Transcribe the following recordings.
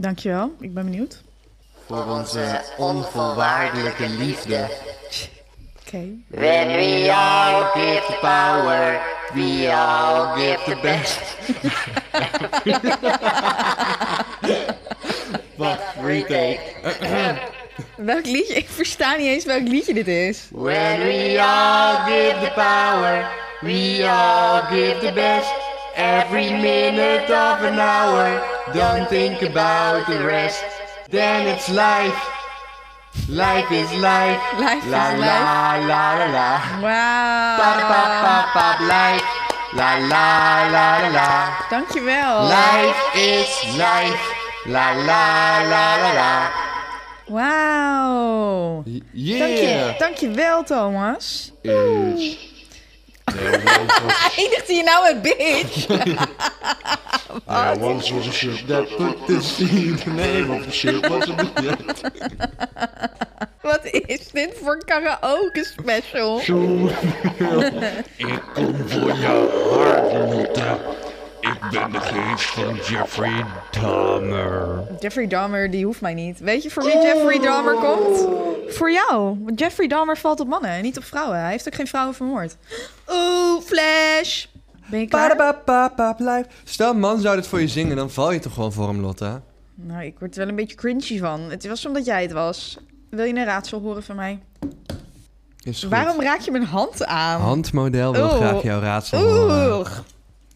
Dankjewel, ik ben benieuwd. voor onze onvoorwaardelijke liefde. Oké. When we all give the power, we all give the best. Wacht, retake. Welk liedje? Ik versta niet eens welk liedje dit is. When we all give the power, we all give the best. Every minute of an hour, don't think about the rest. Then it's life. Life is life. Life is la, life. La la la la. Pa pa pa pa life. La la la la la. Dankjewel. Life is life. La la la la la. Wauw. Yeah! Dank je, dankjewel, Thomas. Is Eindigt hier nou een bitch? there once was a ship that put to sea. The name of the ship was a Wat is dit voor karaoke special? Ik kom voor je hart. Ik ben de geest van Jeffrey Dahmer. Jeffrey Dahmer, die hoeft mij niet. Weet je voor wie Jeffrey Dahmer komt? Voor jou. Want Jeffrey Dahmer valt op mannen en niet op vrouwen. Hij heeft ook geen vrouwen vermoord. Oeh, Flash. Ben je klaar? Blijf. Stel, man zou dit voor je zingen, dan val je toch gewoon voor hem, Lotte? Nou, ik word er wel een beetje cringy van. Het was omdat jij het was. Wil je een raadsel horen van mij? Is goed. Waarom raak je mijn hand aan? Handmodel wil Oeh. graag jouw raadsel horen.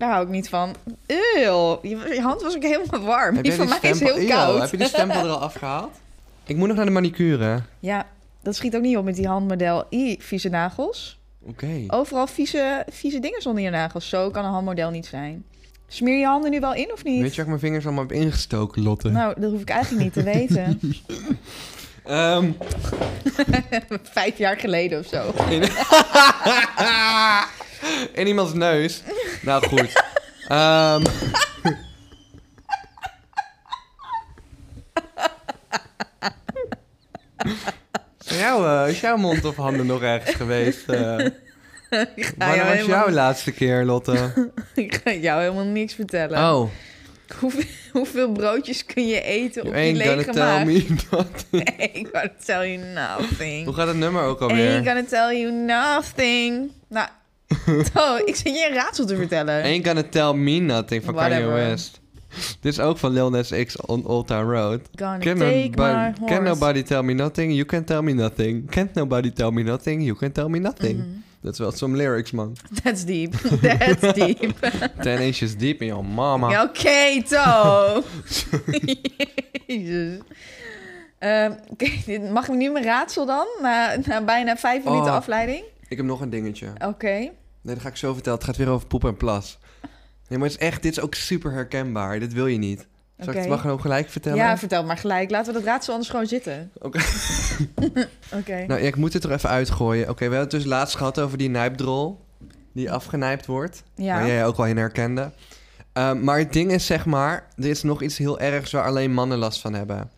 Daar hou ik niet van. Eeuw, je, hand was ook helemaal warm. Heb Die van mij is heel Eeuw, koud. Heb je die stempel er al afgehaald? Ik moet nog naar de manicure. Ja, dat schiet ook niet op met die handmodel. I, vieze nagels. Oké. Overal vieze, vieze dingen zonder je nagels. Zo kan een handmodel niet zijn. Smeer je handen nu wel in of niet? Weet je waar ik mijn vingers allemaal heb ingestoken, Lotte? Nou, dat hoef ik eigenlijk niet te weten. Ehm, Vijf jaar geleden of zo. in... in iemands neus. Nou, goed. Ehm, Is jouw, eh, is jouw mond of handen nog ergens geweest? ga, Wanneer was helemaal, jouw laatste keer, Lotte? ik ga jou helemaal niks vertellen. Oh, Hoeveel, hoeveel broodjes kun je eten op gonna lege tell maag? me. Ain't gonna tell you nothing. Hoe gaat het nummer ook alweer? Ain't gonna tell you nothing. Nou, oh, ik zit je een raadsel te vertellen. Ain't gonna tell me nothing van Kanye Whatever. West. Dit is ook van Lil Nas X on Old Town Road. Gonna Can take nobody, my horse. can nobody tell me nothing? You can tell me nothing. Can't nobody tell me nothing? You can tell me nothing. Mhm. Dat is wel some lyrics, man. That's deep. That's deep. Ten inches deep in your mama. Oké, To. Jezus. Ehm, oké, mag ik nu mijn raadsel dan? Na, na bijna vijf minuten Oh. afleiding? Ik heb nog een dingetje. Oké. Nee, dat ga ik zo vertellen. Het gaat weer over poep en plas. Nee, maar het is echt, dit is ook super herkenbaar. Dit wil je niet. Zal ik het wel gewoon gelijk vertellen? Ja, vertel maar gelijk. Laten we dat raadsel anders gewoon zitten. Oké. Oké. Nou, ja, ik moet het er even uitgooien. Oké, we hebben het dus laatst gehad over die nijpdrol. Die afgenijpt wordt. Ja. Waar jij ook wel in herkende. Ehm, maar het ding is, zeg maar... Er is nog iets heel ergs waar alleen mannen last van hebben.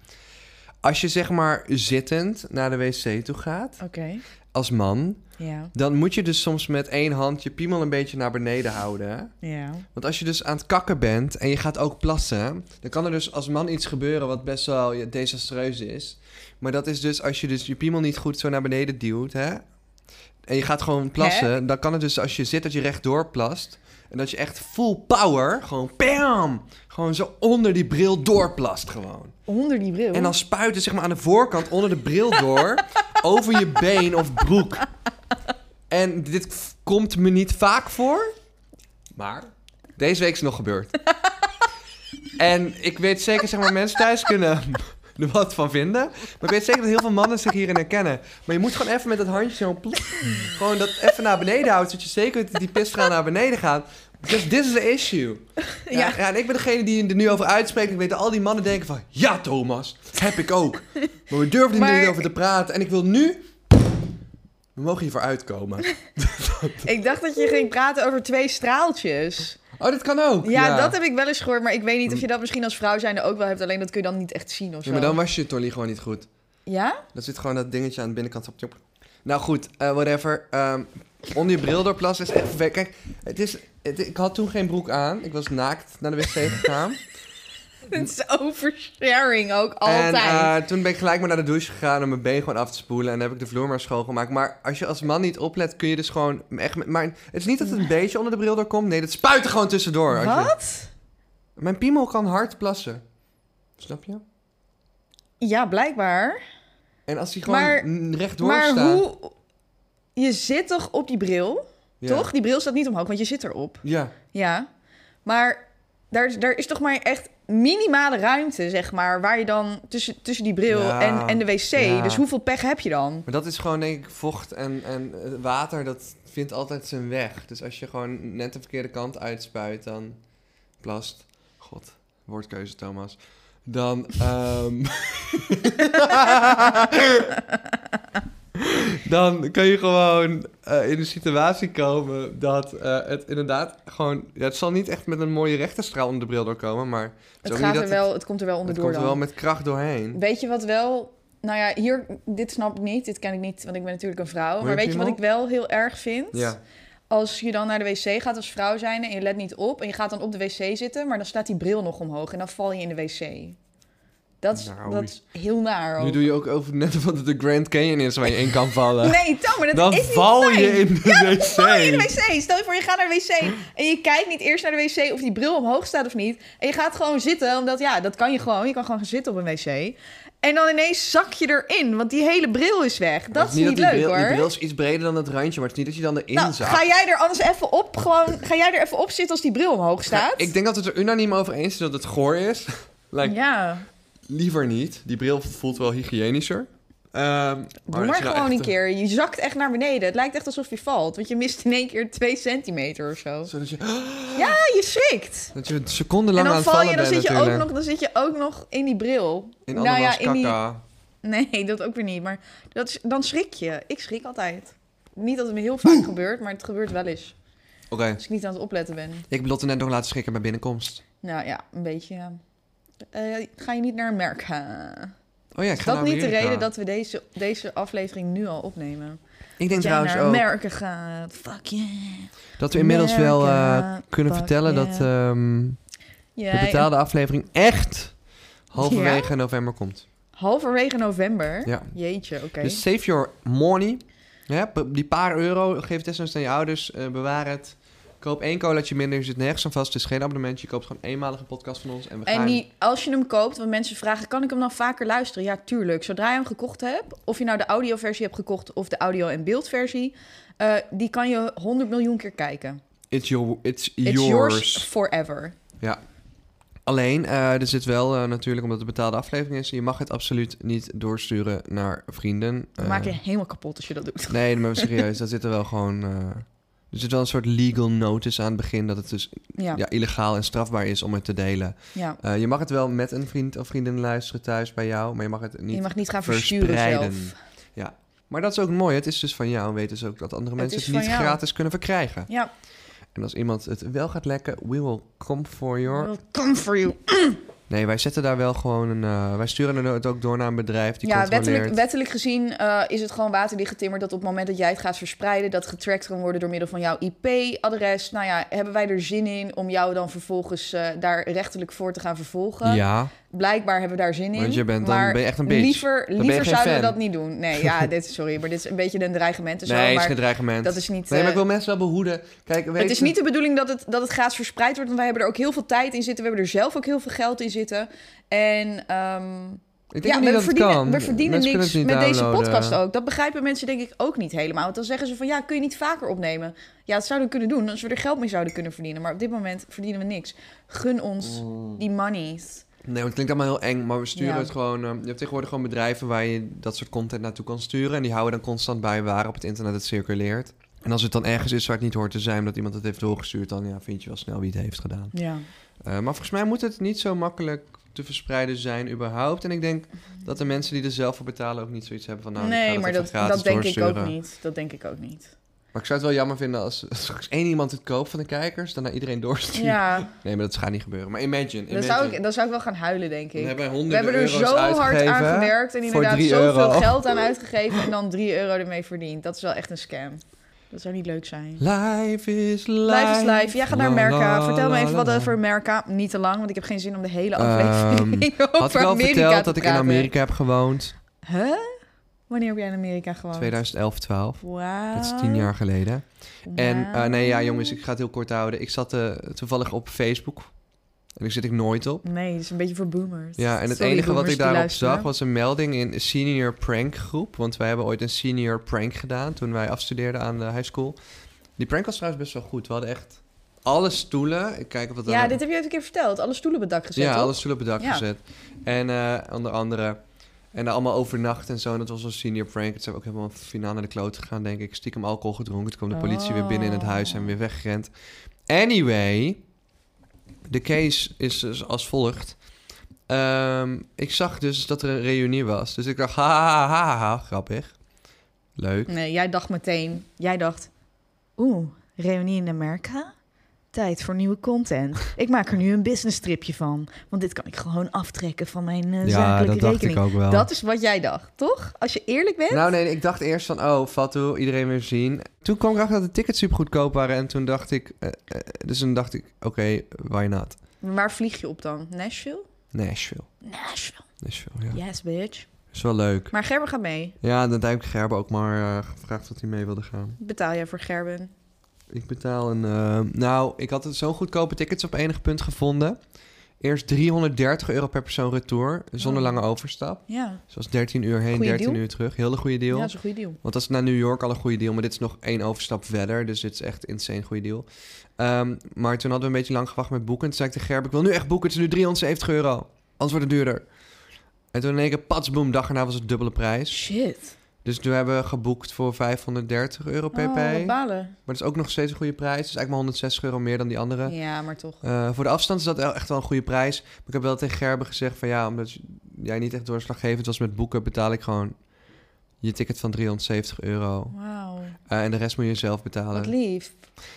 Als je, zeg maar, zittend naar de wc toe gaat... Oké. als man... Ja. dan moet je dus soms met één hand je piemel een beetje naar beneden houden. Ja. Want als je dus aan het kakken bent en je gaat ook plassen... dan kan er dus als man iets gebeuren wat best wel desastreus is. Maar dat is dus als je dus je piemel niet goed zo naar beneden duwt... Hè? en je gaat gewoon plassen... dan kan het dus als je zit dat je rechtdoor plast... en dat je echt full power, gewoon bam... gewoon zo onder die bril doorplast gewoon. Onder die bril. En dan spuit het zeg maar aan de voorkant onder de bril door... over je been of broek. En dit komt me niet vaak voor. Maar deze week is het nog gebeurd. en ik weet zeker, zeg maar, mensen thuis kunnen er wat van vinden. Maar ik weet zeker dat heel veel mannen zich hierin herkennen. Maar je moet gewoon even met dat handje zo... plop, gewoon dat even naar beneden houden... zodat je zeker weet dat die pisstraal naar beneden gaat. Because this is the issue. Ja. Ja. ja. en ik ben degene die er nu over uitspreekt. Ik weet dat al die mannen denken van... Ja, Thomas, dat heb ik ook. Maar we durven er Maar- niet over te praten. En ik wil nu... We mogen hiervoor uitkomen. Ik dacht dat je ging praten over twee straaltjes. Oh, dat kan ook. Ja, dat heb ik wel eens gehoord, maar ik weet niet of je dat misschien als vrouw zijnde ook wel hebt. Alleen dat kun je dan niet echt zien of zo. Ja, maar dan was je Tolly gewoon niet goed. Ja? Dat zit gewoon dat dingetje aan de binnenkant. op. Nou goed, eh, whatever. Ehm, onder je bril doorplassen is echt. Kijk, het is, het- ik had toen geen broek aan. Ik was naakt naar de wc gegaan. Het is oversharing ook altijd. En eh, toen ben ik gelijk maar naar de douche gegaan om mijn been gewoon af te spoelen. En dan heb ik de vloer maar schoongemaakt. Maar als je als man niet oplet, kun je dus gewoon echt... met- Maar het is niet dat het een beetje onder de bril doorkomt. Nee, dat spuit er gewoon tussendoor. Als je- Wat? Mijn piemel kan hard plassen. Snap je? Ja, blijkbaar. En als hij gewoon Maar- rechtdoor maar staat... hoe... Je zit toch op die bril, Ja. toch? Die bril staat niet omhoog, want je zit erop. Ja. Ja. Maar daar, daar is toch maar echt minimale ruimte, zeg maar, waar je dan tussen, tussen die bril Ja. en, en de wc. Ja. Dus hoeveel pech heb je dan? Maar dat is gewoon, denk ik, vocht en, en water, dat vindt altijd zijn weg. Dus als je gewoon net de verkeerde kant uitspuit, dan plast. God, woordkeuze, Thomas. Dan, ehm dan kan je gewoon eh, in een situatie komen dat eh, het inderdaad gewoon... Ja, het zal niet echt met een mooie rechterstraal onder de bril doorkomen, maar... Het, ook gaat er wel, het komt er wel Het, onderdoor het komt er wel met kracht doorheen. Weet je wat wel... Nou ja, hier, dit snap ik niet. Dit ken ik niet, want ik ben natuurlijk een vrouw. Maar weet je wat ik wel heel erg vind? Ja. Als je dan naar de wc gaat als vrouw zijnde en je let niet op... en je gaat dan op de wc zitten, maar dan staat die bril nog omhoog... en dan val je in de wc. Dat is, Nou, dat is heel naar Nu doe je ook over net of het de Grand Canyon is waar je in kan vallen. Nee, Tom, maar dat Dan is niet val fijn. je in de ja, dan wc. val je in de wc. Stel je voor, je gaat naar de wc en je kijkt niet eerst naar de wc of die bril omhoog staat of niet. En je gaat gewoon zitten, omdat ja, dat kan je gewoon. Je kan gewoon gaan zitten op een wc. En dan ineens zak je erin, want die hele bril is weg. Dat is niet, dat die leuk bril, hoor. Die bril is iets breder dan het randje, maar het is niet dat je dan erin nou, zakt. ga jij er anders even op, gewoon, ga jij er even op zitten als die bril omhoog staat? Ik denk dat het er unaniem over eens is dat het goor is. like, Ja, Liever niet. Die bril voelt wel hygiënischer. Ehm, doe maar nou gewoon een keer. Je zakt echt naar beneden. Het lijkt echt alsof je valt, want je mist in één keer twee centimeter of zo. Zodat je, Ja, je schrikt. dat je secondenlang en aan dan het val vallen je, dan bent zit, je ook nog, dan zit je ook nog in die bril. In nou ja, in die... kaka. Nee, dat ook weer niet. Maar dat is, dan schrik je. Ik schrik altijd. Niet dat het me heel vaak gebeurt, maar het gebeurt wel eens. Oké. Als ik niet aan het opletten ben. Ik heb Lotte net nog laten schrikken bij binnenkomst. Nou ja, een beetje. ja. Eh, ga je niet naar Amerika? Oh ja, ik Is ga dat naar niet de reden dat we deze, deze aflevering nu al opnemen? Ik denk dat jij trouwens naar ook Amerika gaat. Fuck yeah. dat we inmiddels wel eh, kunnen vertellen yeah. dat ehm, de betaalde aflevering echt halverwege november komt. Halverwege november? Ja. Jeetje, oké. Dus save your money. Ja, die paar euro, geef het desnoods aan je ouders, eh, bewaar het. Koop één colaatje minder, je zit nergens aan vast. Het is geen abonnementje, je koopt gewoon eenmalige podcast van ons. En we gaan... En die, als je hem koopt, want mensen vragen... kan ik hem dan vaker luisteren? Ja, tuurlijk. Zodra je hem gekocht hebt... of je nou de audioversie hebt gekocht... of de audio- en beeldversie... eh, die kan je 100 miljoen keer kijken. It's, your, it's, It's yours. yours forever. Ja. Alleen, eh, er zit wel eh, natuurlijk, omdat het een betaalde aflevering is... je mag het absoluut niet doorsturen naar vrienden. Dan Eh, maak je helemaal kapot als je dat doet. Nee, maar serieus, daar zit er wel gewoon... er zit wel een soort legal notice aan het begin... dat het dus Ja. ja, illegaal en strafbaar is om het te delen. Ja. Eh, je mag het wel met een vriend of vriendin luisteren thuis bij jou... maar je mag het niet je mag niet gaan versturen zelf. Ja, maar dat is ook mooi. Het is dus van jou en weet dus ook dat andere mensen het, niet jou. gratis kunnen verkrijgen. Ja. En als iemand het wel gaat lekken, we will come for your... Will come for you. Nee, wij zetten daar wel gewoon een... eh, wij sturen het ook door naar een bedrijf die ja, wettelijk, wettelijk gezien eh, is het gewoon waterdicht getimmerd dat op het moment dat jij het gaat verspreiden, dat getrackt kan worden door middel van jouw IP-adres. Nou ja, hebben wij er zin in om jou dan vervolgens eh, daar rechterlijk voor te gaan vervolgen? Ja, Blijkbaar hebben we daar zin in. want je bent dan maar ben je echt een bitch. Liever, zouden we dat niet doen. Nee, ja, dit, sorry, maar dit is een beetje een dreigement nee, het is maar geen dreigement. dat is niet. Nee, maar ik eh, wil mensen wel behoeden. Kijk, weet het is niet de bedoeling dat het, dat het verspreid wordt, want wij hebben er ook heel veel tijd in zitten. We hebben er zelf ook heel veel geld in zitten. En ehm, Ik denk ja, niet we dat verdienen, kan. we verdienen Mensen niks met deze podcast ook. Dat begrijpen mensen denk ik ook niet helemaal. Want dan zeggen ze van ja, kun je niet vaker opnemen? Ja, dat zouden we kunnen doen als we er geld mee zouden kunnen verdienen. Maar op dit moment verdienen we niks. Gun ons Mm. die monies. Nee, want het klinkt allemaal heel eng, maar we sturen Ja. het gewoon... eh, je hebt tegenwoordig gewoon bedrijven waar je dat soort content naartoe kan sturen. En die houden dan constant bij waar op het internet het circuleert. En als het dan ergens is waar het niet hoort te zijn, omdat iemand het heeft doorgestuurd, dan ja, vind je wel snel wie het heeft gedaan. Ja. Eh, maar volgens mij moet het niet zo makkelijk te verspreiden zijn überhaupt. En ik denk dat de mensen die er zelf voor betalen ook niet zoiets hebben van... Nou, ik ga nee, maar dat, dat denk ik ook niet. Dat denk ik ook niet. Maar ik zou het wel jammer vinden als, als straks één iemand het koopt van de kijkers... dan naar iedereen doorstuurt. Ja, Nee, maar dat gaat niet gebeuren. Maar imagine, dan imagine. zou, ik, dan zou ik wel gaan huilen, denk Dan ik. hebben We hebben er zo hard aan gewerkt en inderdaad 3 zoveel geld aan uitgegeven en dan 3 euro ermee verdiend. Dat is wel echt een scam. Dat zou niet leuk zijn. Life is life. Life is life. Jij gaat naar la, Vertel me even wat over Amerika. Niet te lang, want ik heb geen zin om de hele aflevering Ehm, over Had ik al Amerika verteld te dat ik in. Amerika heb gewoond? Huh? Wanneer heb jij in Amerika gewoond? 2011, 12. Wauw. Dat is tien jaar geleden. En eh, nee, ja jongens, ik ga het heel kort houden. Ik zat eh, toevallig op Facebook. En daar zit ik nooit op. Nee, dat is een beetje voor boomers. Ja, en het Sorry, enige wat ik daarop zag was een melding in een senior prank groep. Want wij hebben ooit een senior prank gedaan toen wij afstudeerden aan de high school. Die prank was trouwens best wel goed. We hadden echt alle stoelen. Ik kijk of Ja, dit heb je even een keer verteld. Alle stoelen op het dak gezet, ja, toch? alle stoelen op het dak Ja. gezet. En eh, onder andere... En dan allemaal overnacht en zo. En dat was een senior prank. Het zijn ook helemaal finaal naar de kloot gegaan, denk ik. Stiekem alcohol gedronken. Toen kwam de politie weer binnen in het huis en weer weggerend. Anyway, de case is dus als volgt. Ehm, ik zag dus dat er een reunie was. Dus ik dacht, ha, ha, ha, ha, ha, grappig. Leuk. Nee, jij dacht meteen... Jij dacht... Oeh, reunie in Amerika? Tijd voor nieuwe content. Ik maak er nu een business tripje van. Want dit kan ik gewoon aftrekken van mijn eh, ja, zakelijke dat dacht rekening. ik ook wel. Dat is wat jij dacht, toch? Als je eerlijk bent? Nou nee, ik dacht eerst van, oh, Fatou, iedereen weer zien. Toen kwam ik erachter dat de tickets super goedkoop waren. En toen dacht ik, eh, eh, dus toen dacht ik, oké, why not? Waar vlieg je op dan? Nashville? Nashville. Nashville. Nashville, ja. Yes, bitch. Is wel leuk. Maar Gerben gaat mee. Ja, dan heb ik Gerben ook maar eh, gevraagd of hij mee wilde gaan. Betaal jij voor Gerben? Ik betaal een... eh, nou, ik had het zo'n goedkope tickets op enig punt gevonden. Eerst 330 euro per persoon retour, zonder Oh. lange overstap. Ja. Zoals 13 uur heen, Goeie 13 deal. uur terug. Hele goede deal. Ja, dat is een goede deal. Want dat is naar New York al een goede deal. Maar dit is nog één overstap verder. Dus dit is echt een insane goede deal. Ehm, maar toen hadden we een beetje lang gewacht met boeken. En toen zei ik tegen Gerb, ik wil nu echt boeken. Het is nu 370 euro. Anders wordt het duurder. En toen in één keer, patsboom, dag erna was het dubbele prijs. Shit. Dus toen hebben we geboekt voor 530 euro pp. Oh, maar dat is ook nog steeds een goede prijs. Het is eigenlijk maar 160 euro meer dan die andere. Ja, maar toch. Eh, voor de afstand is dat wel echt wel een goede prijs. Maar ik heb wel tegen Gerben gezegd van ja, omdat jij niet echt doorslaggevend was met boeken, betaal ik gewoon je ticket van 370 euro. Wauw. Eh, en de rest moet je zelf betalen. Wat lief.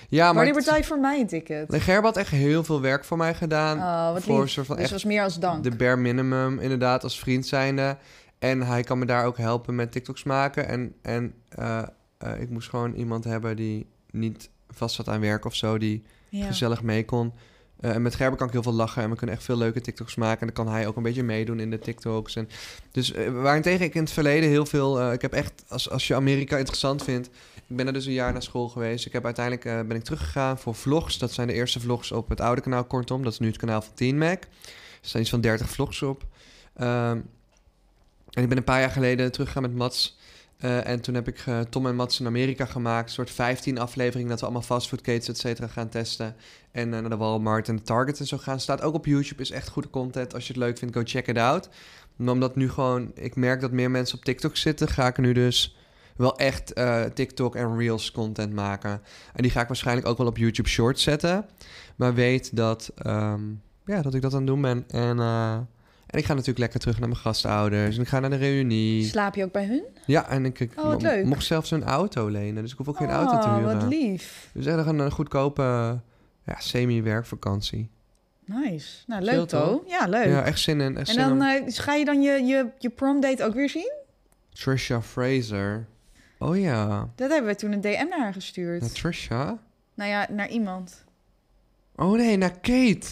Ja, maar Wanneer het- betaal je voor mij een ticket? Nee, Gerben had echt heel veel werk voor mij gedaan. Oh, wat voor lief. soort van dus echt was meer als dank. de bare minimum, inderdaad, als vriend zijnde. En hij kan me daar ook helpen met TikToks maken. En, en eh, eh, ik moest gewoon iemand hebben die niet vast zat aan werk of zo, die Ja. gezellig mee kon. Eh, en met Gerben kan ik heel veel lachen en we kunnen echt veel leuke TikToks maken. En dan kan hij ook een beetje meedoen in de TikToks. En dus uh, waarentegen ik in het verleden heel veel... ik heb echt, als, als je Amerika interessant vindt... Ik ben er dus een jaar naar school geweest. Ik heb uiteindelijk ben ik teruggegaan voor vlogs. Dat zijn de eerste vlogs op het oude kanaal Kortom. Dat is nu het kanaal van Teen Mac. Er staan iets van 30 vlogs op. Ehm, en ik ben een paar jaar geleden teruggegaan met Mats... Uh, en toen heb ik uh, Tom en Mats in Amerika gemaakt. Een soort 15 afleveringen dat we allemaal fastfoodketens, et cetera, gaan testen. En uh, naar de Walmart en de Target en zo gaan. Staat ook op YouTube, is echt goede content. Als je het leuk vindt, go check it out. Maar omdat nu gewoon, ik merk dat meer mensen op TikTok zitten, ga ik nu dus wel echt TikTok en Reels content maken. En die ga ik waarschijnlijk ook wel op YouTube Shorts zetten. Maar weet dat, um, ja, dat ik dat aan het doen ben. En... en ik ga natuurlijk lekker terug naar mijn gastouders. En ik ga naar de reunie. Slaap je ook bij hun? Ja, en ik, ik oh, wat leuk. mocht zelfs een auto lenen. Dus ik hoef ook geen oh, auto te huren. wat lief. Dus echt een, een goedkope ja, semi-werkvakantie. Nice. Nou, leuk toch? Ja, leuk. Ja, echt zin in. Echt en zin dan om... uh, ga je dan je, je, je prom date ook weer zien? Trisha Fraser. Oh ja. Dat hebben we toen een DM naar haar gestuurd. Naar Trisha? Nou ja, naar iemand. Oh nee, naar Kate.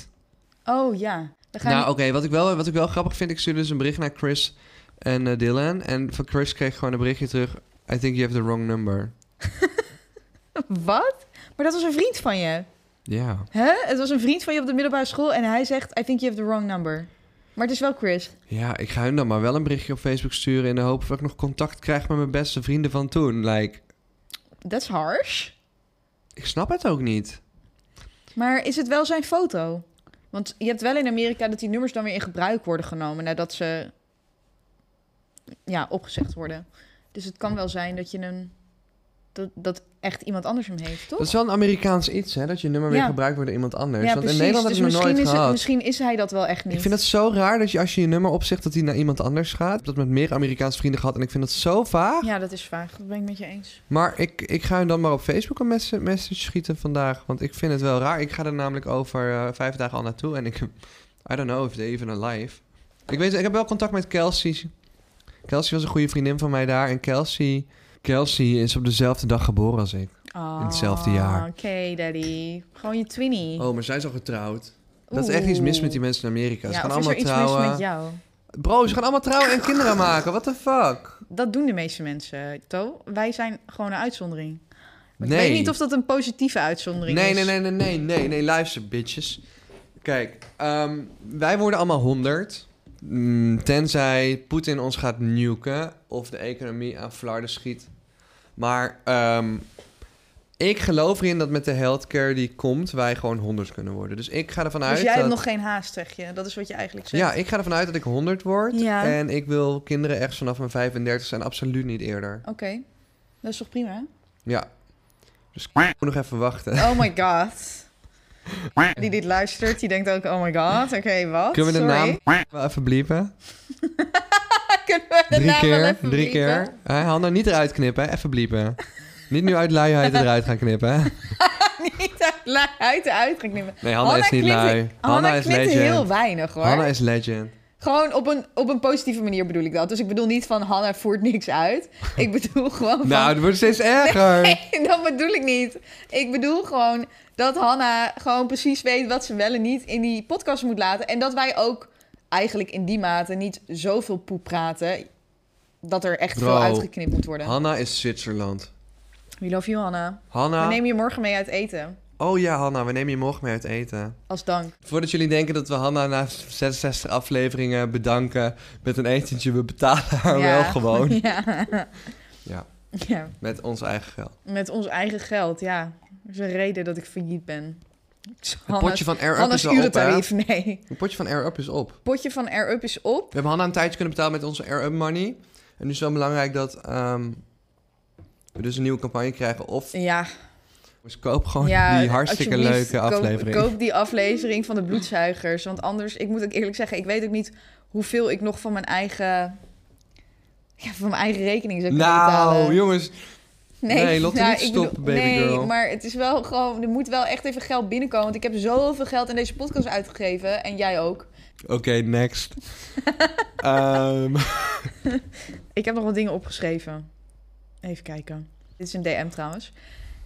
Oh ja. Nou, oké, okay, wat, ik wel, wat ik wel grappig vind, ik stuurde dus een bericht naar Chris en uh, Dylan. En van Chris kreeg ik gewoon een berichtje terug. I think you have the wrong number. wat? Maar dat was een vriend van je. Ja. Hè? Het was een vriend van je op de middelbare school en hij zegt: I think you have the wrong number. Maar het is wel Chris. Ja, ik ga hem dan maar wel een berichtje op Facebook sturen in de hoop dat ik nog contact krijg met mijn beste vrienden van toen. Like. That's harsh. Ik snap het ook niet. Maar is het wel zijn foto? Want je hebt wel in Amerika dat die nummers dan weer in gebruik worden genomen nadat ze ja, opgezegd worden. Dus het kan wel zijn dat je een dat, dat echt iemand anders hem heeft, toch? Dat is wel een Amerikaans iets, hè? Dat je nummer weer Ja. gebruikt wordt door iemand anders. ja, Want precies. in Nederland dus heb ik misschien, nooit is het, misschien is hij dat wel echt niet. Ik vind het zo raar dat je als je je nummer opzegt dat hij naar iemand anders gaat. Ik heb dat met meer Amerikaanse vrienden gehad en ik vind dat zo vaag. Ja, dat is vaag. Dat ben ik met je eens. Maar ik, ik ga hem dan maar op Facebook een messa- message schieten vandaag. Want ik vind het wel raar. Ik ga er namelijk over eh, vijf dagen al naartoe. En ik... I don't know if they even alive. Ik weet, ik heb wel contact met Kelsey. Kelsey was een goede vriendin van mij daar. En Kelsey... Kelsey is op dezelfde dag geboren als ik. Oh, In hetzelfde jaar. Oké, daddy. Gewoon je twinnie. Oh, maar zij is al getrouwd. Dat is echt iets mis met die mensen in Amerika. Ze Ja, gaan of is allemaal er iets trouwen. mis met jou? Bro, ze gaan allemaal trouwen en kinderen maken. What the fuck? Dat doen de meeste mensen, To. Wij zijn gewoon een uitzondering. Nee. Ik weet niet of dat een positieve uitzondering Nee, is. nee, nee, nee, nee, nee, nee, luister, bitches. Kijk, ehm, wij worden allemaal 100. Mm, tenzij Poetin ons gaat nuken of de economie aan flarden schiet. Maar ehm, ik geloof erin dat met de healthcare die komt, wij gewoon 100 kunnen worden. Dus ik ga ervan uit Dus jij dat... hebt nog geen haast, zeg je. Dat is wat je eigenlijk zegt. Ja, ik ga ervan uit dat ik 100 word. Ja. En ik wil kinderen echt vanaf mijn 35 zijn, absoluut niet eerder. Oké. Dat is toch prima? Ja. Dus ik moet nog even wachten. Oh my god. Die dit luistert, die denkt ook, oh my god. Oké, wat? Kunnen we de Sorry. naam wel even bliepen? Kunnen we de Drie naam wel keer, even drie bliepen? keer. Hanna, niet eruit knippen, even bliepen. niet nu uit luiheid eruit gaan knippen. Hè? niet uit, lui- uit uit gaan knippen. Nee, Hanna is niet lui. Hanna Hanna is knipt legend. heel weinig, hoor. Hanna is legend. Gewoon op een, op een positieve manier bedoel ik dat. Dus ik bedoel niet van Hanna voert niks uit. Ik bedoel gewoon van... Nou, het wordt steeds erger. Nee, dat bedoel ik niet. Ik bedoel gewoon dat Hanna gewoon precies weet wat ze wel en niet in die podcast moet laten. En dat wij ook eigenlijk in die mate niet zoveel poep praten. Dat er echt Bro, veel uitgeknipt moet worden. Hanna is Zwitserland. We love you, Hanna. Hanna... We nemen je morgen mee uit eten. Oh ja, Hanna, we nemen je morgen mee uit eten. Als dank. Voordat jullie denken dat we Hanna na 66 afleveringen bedanken met een etentje, we betalen haar Ja. wel gewoon. Ja. Ja, ja. met ons eigen geld. Met ons eigen geld, ja. Dat is een reden dat ik failliet ben. Het potje van Air Up is op, nee. Het potje van Air Up is op. potje van Air Up is op. We hebben Hanna een tijdje kunnen betalen met onze Air Up money. En nu is het wel belangrijk dat ehm, we dus een nieuwe campagne krijgen. Of Ja, dus koop gewoon ja die hartstikke leuke koop- aflevering. Koop, die aflevering van de bloedzuigers. Want anders, ik moet ook eerlijk zeggen, ik weet ook niet hoeveel ik nog van mijn eigen... Ja, van mijn eigen rekening zou kunnen betalen. nou, jongens. Nee, Lotte, nou, niet ik stoppen, bedoel- baby nee, girl. maar het is wel gewoon... Er moet wel echt even geld binnenkomen. Want ik heb zoveel geld in deze podcast uitgegeven. En jij ook. Oké, next. Ehm, Ik heb nog wat dingen opgeschreven. Even kijken. Dit is een DM trouwens.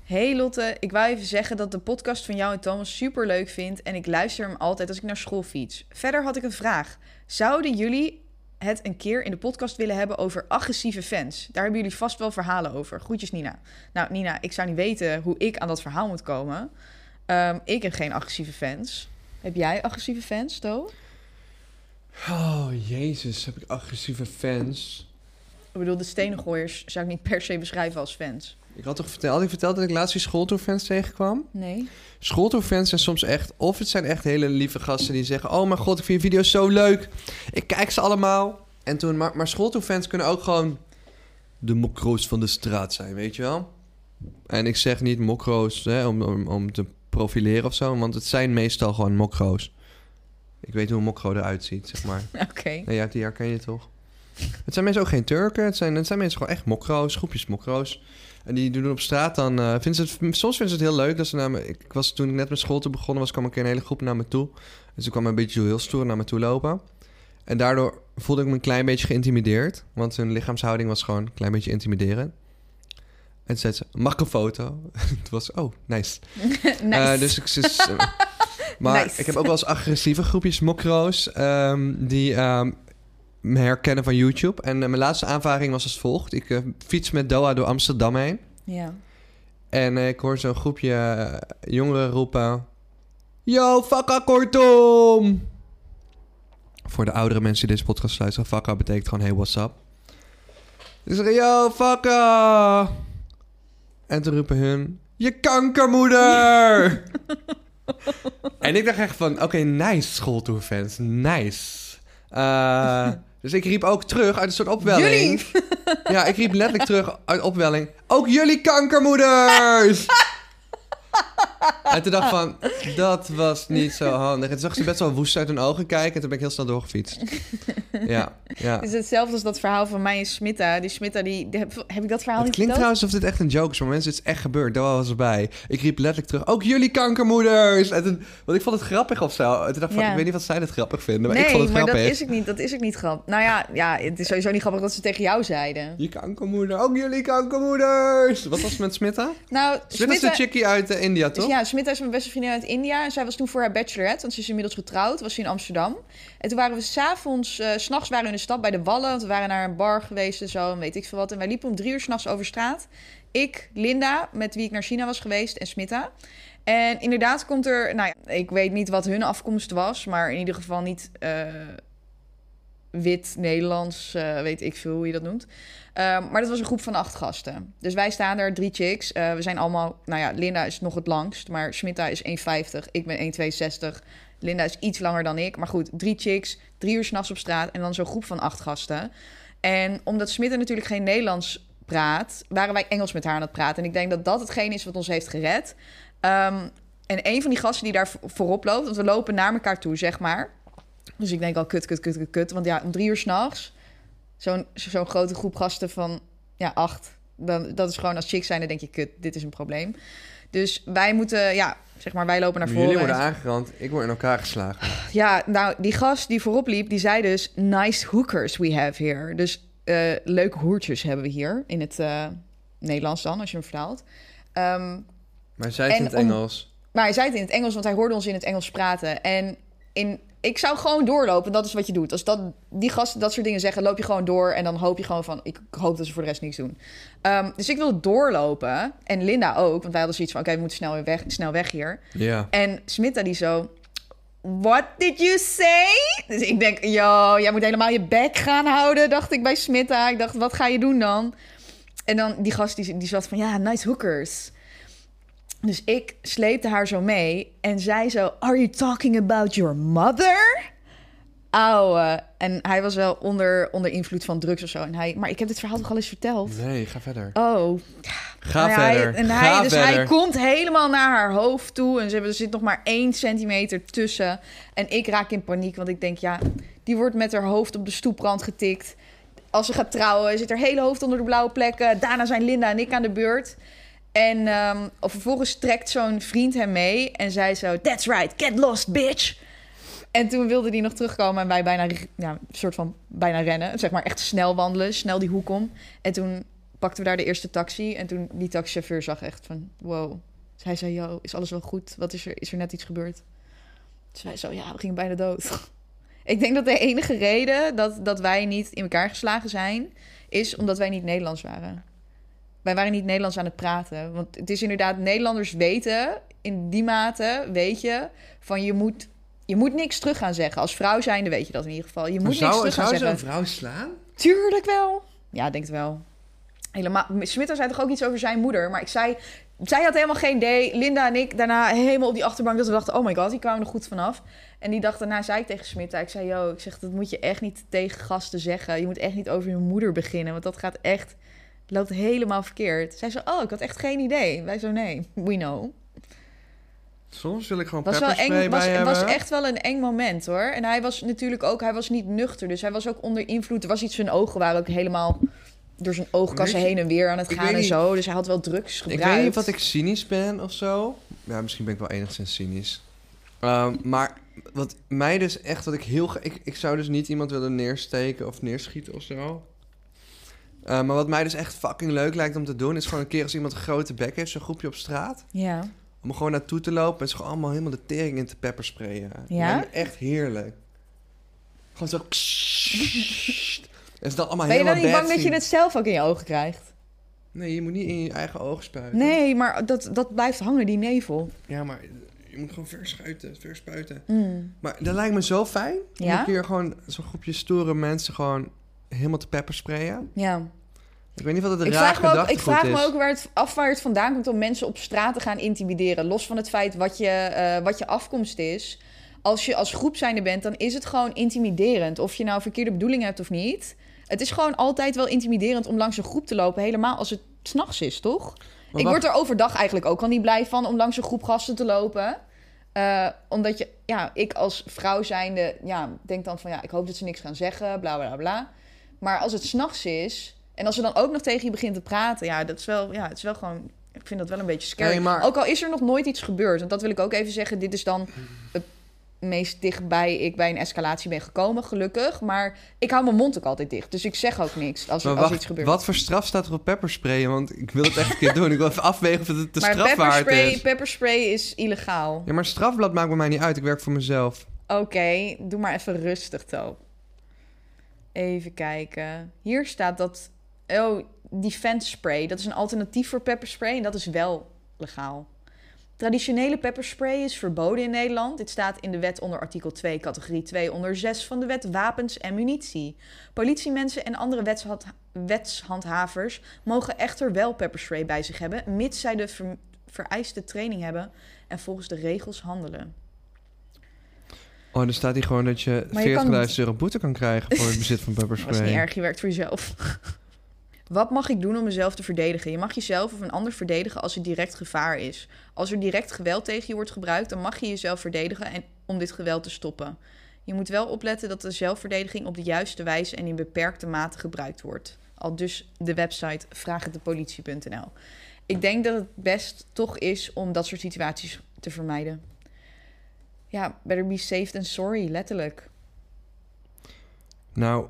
Hey Lotte, ik wou even zeggen dat de podcast van jou en Thomas super leuk vind en ik luister hem altijd als ik naar school fiets. Verder had ik een vraag. Zouden jullie het een keer in de podcast willen hebben over agressieve fans? Daar hebben jullie vast wel verhalen over. Groetjes Nina. Nou Nina, ik zou niet weten hoe ik aan dat verhaal moet komen. Ehm, ik heb geen agressieve fans. Heb jij agressieve fans, To? oh, jezus. Heb ik agressieve fans? Ik bedoel, de stenengooiers zou ik niet per se beschrijven als fans. Ik had toch verteld, had ik verteld dat ik laatst die schooltourfans tegenkwam? Nee. Schooltourfans zijn soms echt... Of het zijn echt hele lieve gasten die zeggen... Oh mijn god, ik vind je video's zo leuk. Ik kijk ze allemaal. En toen, maar, maar schooltourfans kunnen ook gewoon... De mokro's van de straat zijn, weet je wel? En ik zeg niet mokro's hè, om, om, om te profileren of zo. Want het zijn meestal gewoon mokro's. Ik weet hoe een mokro eruit ziet, zeg maar. Oké. Nee, ja, die herken je toch? Het zijn mensen ook geen Turken. Het zijn, het zijn mensen gewoon echt mokro's, groepjes mokro's. En die doen op straat dan... eh het, soms vinden ze het heel leuk. Dat ze naar me, ik was toen ik net met school te begonnen was... kwam een keer een hele groep naar me toe. Dus ze kwam een beetje heel stoer naar me toe lopen. En daardoor voelde ik me een klein beetje geïntimideerd. Want hun lichaamshouding was gewoon een klein beetje intimiderend. En toen zei ze, mag ik een foto? het was, oh, nice. nice. Eh, dus ik... Dus, maar Nice. ik heb ook wel eens agressieve groepjes mokro's... ehm, die ehm, me herkennen van YouTube. En eh, mijn laatste aanvaring was als volgt. Ik eh, fiets met Doha door Amsterdam heen. Ja. En eh, ik hoor zo'n groepje jongeren roepen... Yo, fakka kortom! Voor de oudere mensen die deze podcast luisteren... fakka betekent gewoon hey, what's up? Ik zeg, yo, fakka! En toen roepen hun... Je kankermoeder! en ik dacht echt van... Oké, nice schooltourfans. Nice. Eh, Dus ik riep ook terug uit een soort opwelling. Jullie! Ja, ik riep letterlijk terug uit opwelling. Ook jullie kankermoeders! en toen dacht ik van, dat was niet zo handig. En toen zag ze best wel woest uit hun ogen kijken. En toen ben ik heel snel doorgefietst. Ja, ja. Het is hetzelfde als dat verhaal van mij en Smitta. Die Smitta, die, die- heb, heb ik dat verhaal Het niet klinkt verteld? trouwens alsof dit echt een joke is, maar mensen, het is echt gebeurd. Daar was erbij. Ik riep letterlijk terug, ook jullie kankermoeders! En toen, want ik vond het grappig of zo. En toen dacht ik van, ik weet niet wat zij het grappig vinden, maar nee, ik vond het maar grappig. dat is ik niet. Dat is ik niet grappig. Nou ja, ja, het is sowieso niet grappig dat ze tegen jou zeiden. Je kankermoeder, ook jullie kankermoeders! Wat was het met Smitta? Nou, Smitta is de chickie uit eh, India, toch? Ja, Smitta is mijn beste vriendin uit India. En zij was toen voor haar bachelorette, want ze is inmiddels getrouwd, was ze in Amsterdam. En toen waren we s'avonds, eh, s s'nachts waren we in de stad bij de Wallen. Want we waren naar een bar geweest en zo, en weet ik veel wat. En wij liepen om drie uur s'nachts over straat. Ik, Linda, met wie ik naar China was geweest, en Smitta. En inderdaad komt er, nou ja, ik weet niet wat hun afkomst was, maar in ieder geval niet eh, wit, Nederlands, eh, weet ik veel hoe je dat noemt. Ehm, maar dat was een groep van acht gasten. Dus wij staan er, drie chicks. Eh, we zijn allemaal, nou ja, Linda is nog het langst, maar Smitta is 1,50. Ik ben 1,62. Linda is iets langer dan ik. Maar goed, drie chicks, drie uur s'nachts op straat en dan zo'n groep van acht gasten. En omdat Smitta natuurlijk geen Nederlands praat, waren wij Engels met haar aan het praten. En ik denk dat dat hetgeen is wat ons heeft gered. Ehm, en een van die gasten die daar vo- voorop loopt, want we lopen naar elkaar toe, zeg maar. Dus ik denk al, kut, kut, kut, kut, kut. Want ja, om drie uur s'nachts, zo'n zo'n grote groep gasten van ja, acht. Dan, dat is gewoon als chicks zijn, dan denk je, kut, dit is een probleem. Dus wij moeten, ja, zeg maar, wij lopen naar voren. Jullie worden en- aangerand, ik word in elkaar geslagen. ja, nou, die gast die voorop liep, die zei dus... Nice hookers we have here. Dus eh, leuke hoertjes hebben we hier. In het eh, Nederlands dan, als je hem vertaalt. Ehm, Maar zij het in het om- Engels. maar hij zei het in het Engels, want hij hoorde ons in het Engels praten. En in, ik zou gewoon doorlopen, dat is wat je doet. Als dat, die gasten dat soort dingen zeggen, loop je gewoon door... en dan hoop je gewoon van, ik hoop dat ze voor de rest niks doen. Ehm, dus ik wilde doorlopen. En Linda ook, want wij hadden zoiets van... oké, we moeten snel weer weg, snel weg hier. Ja. En Smitta die zo... What did you say? Dus ik denk, yo, jij moet helemaal je bek gaan houden, dacht ik bij Smitta. Ik dacht, wat ga je doen dan? En dan die gast die, die zat van, ja, nice hookers. Dus ik sleepte haar zo mee en zij zo, are you talking about your mother? Ouwe. En hij was wel onder, onder invloed van drugs of zo. En hij, maar ik heb dit verhaal toch al eens verteld? Nee, ga verder. Oh, Ga nou hij- verder. en ga hij, dus verder. hij komt helemaal naar haar hoofd toe. En ze hebben, er zit nog maar één centimeter tussen. En ik raak in paniek, want ik denk, ja, die wordt met haar hoofd op de stoeprand getikt. Als ze gaat trouwen, zit haar hele hoofd onder de blauwe plekken. Daarna zijn Linda en ik aan de beurt. En ehm, vervolgens trekt zo'n vriend hem mee en zei zo... That's right, get lost, bitch! En toen wilde hij nog terugkomen en wij bijna, ja, soort van bijna rennen. Zeg maar echt snel wandelen, snel die hoek om. En toen pakten we daar de eerste taxi. En toen die taxichauffeur zag echt van, wow. Dus hij zei, yo, is alles wel goed? Wat is er? Is er net iets gebeurd? Dus wij zo, ja, we gingen bijna dood. Ik denk dat de enige reden dat, dat wij niet in elkaar geslagen zijn... is omdat wij niet Nederlands waren. Wij waren niet Nederlands aan het praten. Want het is inderdaad, Nederlanders weten... in die mate, weet je, van je moet... Je moet niks terug gaan zeggen. Als vrouw zijnde weet je dat in ieder geval. Je moet Maar niks zou, terug gaan zou ze zeggen. een vrouw slaan? Tuurlijk wel. Ja, denk het wel. Helemaal. Smitter zei toch ook iets over zijn moeder. Maar ik zei. Zij had helemaal geen idee. Linda en ik daarna helemaal op die achterbank. Dat we dachten: oh my god, die kwamen er goed vanaf. En die dag daarna zei ik tegen Smitta. Ik zei: yo, ik zeg dat moet je echt niet tegen gasten zeggen. Je moet echt niet over je moeder beginnen. Want dat gaat echt. Loopt helemaal verkeerd. Zij zo: oh, ik had echt geen idee. Wij zo: nee, we know. Soms wil ik gewoon Was wel eng, bij was, hebben. was echt wel een eng moment hoor. En hij was natuurlijk ook, hij was niet nuchter. Dus hij was ook onder invloed. Er was iets, zijn ogen waren ook helemaal door zijn oogkassen heen en weer aan het ik gaan en niet- zo. Dus hij had wel drugs Ik gebruikt. weet niet of ik cynisch ben of zo. Ja, misschien ben ik wel enigszins cynisch. Ehm, maar wat mij dus echt, wat ik heel... Ik, ik zou dus niet iemand willen neersteken of neerschieten of zo. Eh, maar wat mij dus echt fucking leuk lijkt om te doen... is gewoon een keer als iemand een grote bek heeft, zo'n groepje op straat... Ja. om er gewoon naartoe te lopen en ze gewoon allemaal helemaal de tering in te peppersprayen. Dat Ja? echt heerlijk. Gewoon zo... En ze dan allemaal Ben je dan niet bang dat je het zelf ook in je ogen krijgt? Nee, je moet niet in je eigen ogen spuiten. Nee, maar dat, dat blijft hangen, die nevel. Ja, maar je moet gewoon verschuiten, verspuiten. Mm. Maar dat lijkt me zo fijn. Om Ja? een keer gewoon zo'n groepje stoere mensen gewoon helemaal te peppersprayen. Ja. Ik weet niet wat het Ik raar vraag, me ook, ik vraag is. me ook waar het, af waar het vandaan komt om mensen op straat te gaan intimideren. Los van het feit wat je, eh, wat je afkomst is. als je als groep zijnde bent, dan is het gewoon intimiderend. Of je nou verkeerde bedoeling hebt of niet. Het is gewoon altijd wel intimiderend om langs een groep te lopen. Helemaal als het s'nachts is, toch? Maar ik wacht. word er overdag eigenlijk ook al niet blij van om langs een groep gasten te lopen. Eh, omdat je, ja, ik als vrouw zijnde, ja, denk dan van ja, ik hoop dat ze niks gaan zeggen, bla bla bla. Maar als het s'nachts is en als ze dan ook nog tegen je begint te praten, ja, dat is wel, ja, het is wel gewoon, ik vind dat wel een beetje scary. Nee, maar- Ook al is er nog nooit iets gebeurd, want dat wil ik ook even zeggen, dit is dan het meest dichtbij ik bij een escalatie ben gekomen, gelukkig. Maar ik hou mijn mond ook altijd dicht, dus ik zeg ook niks als, er- Maar als wacht, iets gebeurt. wat voor straf staat er op peppersprayen? Want ik wil het echt een keer doen. Ik wil even afwegen of het te maar strafwaard pepperspray, is. pepperspray is illegaal. Ja, maar strafblad maakt bij mij niet uit. Ik werk voor mezelf. Oké, doe maar even rustig, To. Even kijken. Hier staat dat... Oh, defense spray. Dat is een alternatief voor pepperspray en dat is wel legaal. Traditionele pepperspray is verboden in Nederland. Dit staat in de wet onder artikel 2, categorie 2, onder 6 van de wet Wapens en Munitie. Politiemensen en andere wetshand- wetshandhavers mogen echter wel pepperspray bij zich hebben, mits zij de ver- vereiste training hebben en volgens de regels handelen. Oh, er staat hier gewoon dat je Maar je 40.000 kan niet- euro boete kan krijgen voor het bezit van Dat is pepperspray. niet erg, je werkt voor jezelf. Wat mag ik doen om mezelf te verdedigen? Je mag jezelf of een ander verdedigen als er direct gevaar is. Als er direct geweld tegen je wordt gebruikt, dan mag je jezelf verdedigen en, om dit geweld te stoppen. Je moet wel opletten dat de zelfverdediging op de juiste wijze en in beperkte mate gebruikt wordt. Al dus de website vraaghetdepolitie.nl. Ik denk dat het best toch is om dat soort situaties te vermijden. Ja, better be safe than sorry, letterlijk. Nou,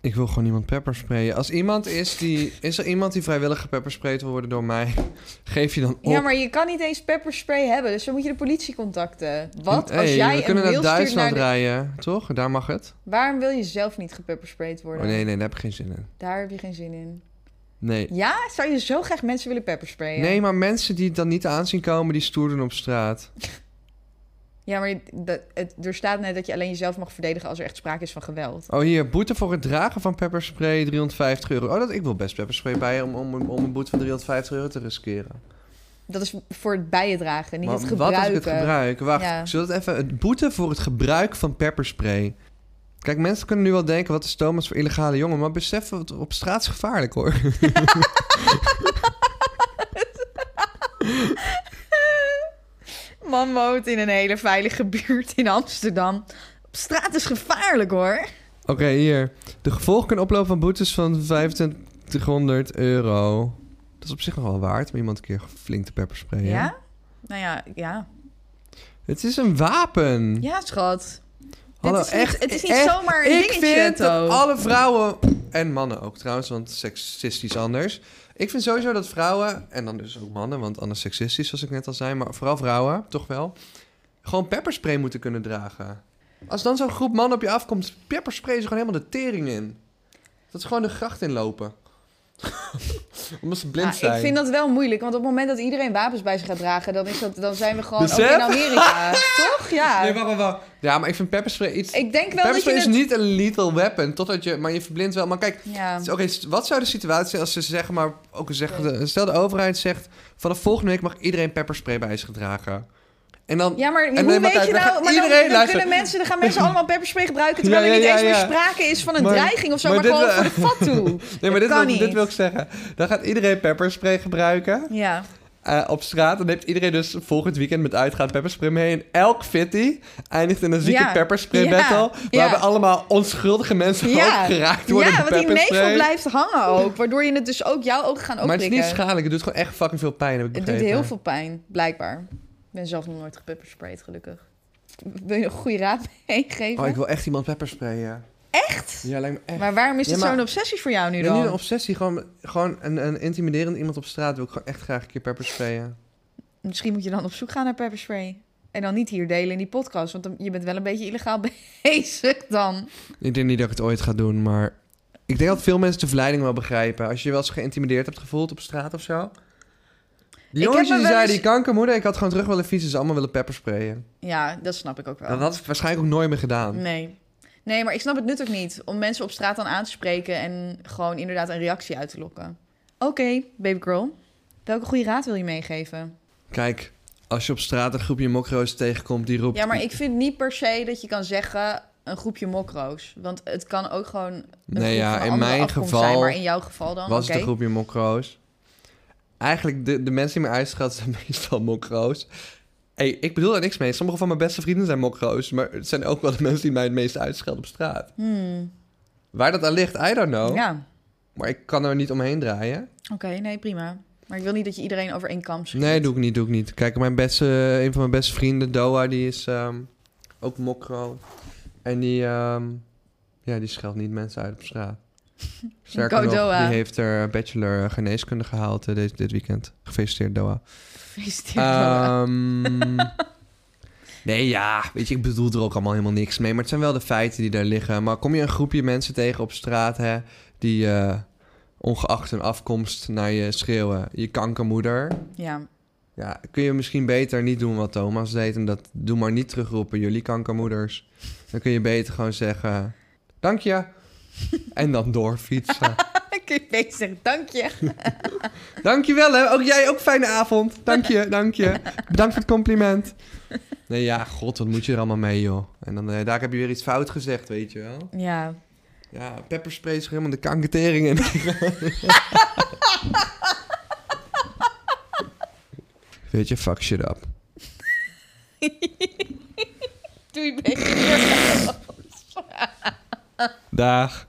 ik wil gewoon iemand peppersprayen. Als iemand is die... Is er iemand die vrijwillig gepeppersprayed wil worden door mij? Geef je dan op. Ja, maar je kan niet eens pepperspray hebben, dus dan moet je de politie contacten. Wat Hey, als jij we kunnen een naar Duitsland naar de... rijden, toch? Daar mag het. Waarom wil je zelf niet gepeppersprayed Oh worden? nee, nee, daar heb ik geen zin in. Daar heb je geen zin in. Nee. Ja? Zou je zo graag mensen willen peppersprayen? Nee, maar mensen die het dan niet aanzien komen, die stoer doen op straat. Ja, maar dat, het, er staat net dat je alleen jezelf mag verdedigen als er echt sprake is van geweld. Oh, hier, boete voor het dragen van pepperspray, 350 euro. Oh, dat, ik wil best pepperspray bij om, om, om een boete van 350 euro te riskeren. Dat is voor het bijendragen, niet Maar het gebruiken. Wat is het gebruik? Wacht, Ja. ik zal het even... Het boete voor het gebruik van pepperspray. Kijk, mensen kunnen nu wel denken, wat is Thomas voor illegale jongen? Maar besef, het op straat is gevaarlijk, hoor. Man woont in een hele veilige buurt in Amsterdam. Op straat is gevaarlijk hoor. Oké, hier. De gevolgen kunnen oplopen van boetes van 2500 euro. Dat is op zich nog wel waard om iemand een keer flink te peppersprayen. Ja? Nou ja, ja. Het is een wapen. Ja, schat. Hallo, het is niet, echt, het is niet echt, zomaar een Ik dingetje, vind dat alle vrouwen, en mannen ook trouwens, want seksistisch anders. Ik vind sowieso dat vrouwen, en dan dus ook mannen, want anders seksistisch zoals ik net al zei, maar vooral vrouwen, toch wel, gewoon pepperspray moeten kunnen dragen. Als dan zo'n groep mannen op je afkomt, pepperspray is gewoon helemaal de tering in. Dat is gewoon de gracht inlopen. Omdat ze blind Ah, zijn. ik vind dat wel moeilijk, want op het moment dat iedereen wapens bij zich gaat dragen, dan, is dat, dan zijn we gewoon ook in Amerika. Toch? Ja. Nee, wacht, wacht, wacht. Ja, maar ik vind pepperspray iets... Ik denk wel dat Pepperspray je is het... niet een lethal weapon, totdat je... Maar je verblindt wel. Maar kijk, Ja. Oké, wat zou de situatie zijn als ze zeggen, maar ook zeggen, stel de overheid zegt, vanaf volgende week mag iedereen pepperspray bij zich dragen. En dan, Ja, maar En hoe weet je nou... gaat Maar dan, iedereen dan kunnen mensen, dan gaan mensen allemaal pepperspray gebruiken... terwijl Ja, er niet ja, eens meer sprake is van een Maar- dreiging of zo... maar gewoon voor de fat toe. nee, maar dit wil, dit wil ik zeggen. Dan gaat iedereen pepperspray gebruiken Ja. eh, op straat. Dan heeft iedereen dus volgend weekend met uitgaan pepperspray mee. En elk fitty eindigt in een zieke Ja. pepperspray Ja. battle. Ja. Waarbij allemaal onschuldige mensen Ja. ook geraakt worden ja, want die nevel blijft hangen ook. Waardoor je het dus ook jouw ogen gaan Maar het is niet schadelijk. Het doet gewoon echt fucking veel pijn, heb ik Het doet begrepen. heel veel pijn, blijkbaar. Ik ben zelf nog nooit gepeppersprayed, gelukkig. Wil je nog een goede raad meegeven? Oh, ik wil echt iemand peppersprayen. Echt? Ja, lijkt me echt. Maar waarom is Ja, dit maar- zo'n obsessie voor jou nu Nee, dan? niet een obsessie. Gewoon, gewoon een, een intimiderend iemand op straat wil ik gewoon echt graag een keer peppersprayen. Misschien moet je dan op zoek gaan naar pepperspray. En dan niet hier delen in die podcast, want dan, je bent wel een beetje illegaal bezig dan. Ik denk niet dat ik het ooit ga doen, maar... Ik denk dat veel mensen de verleiding wel begrijpen. Als je je wel eens geïntimideerd hebt gevoeld op straat of zo. Die jongens die zeiden, eens- die kankermoeder, ik had gewoon terug willen fietsen, ze allemaal willen peppersprayen. Ja, dat snap ik ook wel. Dat had ik waarschijnlijk ook nooit meer gedaan. Nee. Nee, maar ik snap het nut ook niet. Om mensen op straat dan aan te spreken en gewoon inderdaad een reactie uit te lokken. Oké, baby girl. Welke goede raad wil je meegeven? Kijk, Als je op straat een groepje mokro's tegenkomt, die roept... Ja, maar ik vind niet per se dat je kan zeggen een groepje mokro's. Want het kan ook gewoon een Nee, ja, in mijn geval zijn. Maar in jouw geval dan, was het een groepje mokro's. Eigenlijk, de, de mensen die me uitschat zijn meestal mokro's. Hey, ik bedoel daar niks mee. Sommige van mijn beste vrienden zijn mokro's. Maar het zijn ook wel de mensen die mij het meest uitschelden op straat. Hmm, Waar dat aan ligt, I don't know. Ja, Maar ik kan er niet omheen draaien. oké, nee, prima. Maar ik wil niet dat je iedereen over één kam scheert. Nee, doe ik niet, doe ik niet. Kijk, mijn beste, een van mijn beste vrienden, Doa, die is ehm, ook mokro. En die, ehm, ja, die scheldt niet mensen uit op straat. Sterker nog, die heeft er bachelor geneeskunde gehaald eh, dit, dit weekend. Gefeliciteerd, Doa. Gefeliciteerd, Noah. Ehm, nee, ja, weet je, ik bedoel er ook allemaal helemaal niks mee. Maar het zijn wel de feiten die daar liggen. Maar kom je een groepje mensen tegen op straat, hè, die eh, ongeacht hun afkomst naar je schreeuwen, je kankermoeder. Ja, Ja, kun je misschien beter niet doen wat Thomas deed. En dat doe maar niet terugroepen, jullie kankermoeders. Dan kun je beter gewoon zeggen, dank je. En dan doorfietsen. beter zeggen, dank je. Dank je wel, hè. Ook jij, ook fijne avond. Dank je, dank je. Bedankt voor het compliment. Nee, ja, god, wat moet je er allemaal mee, joh. En dan, eh, daar heb je weer iets fout gezegd, weet je wel. Ja, Ja, pepperspray is helemaal de kanketering in. weet je, fuck shit up. doe je beter. Dag.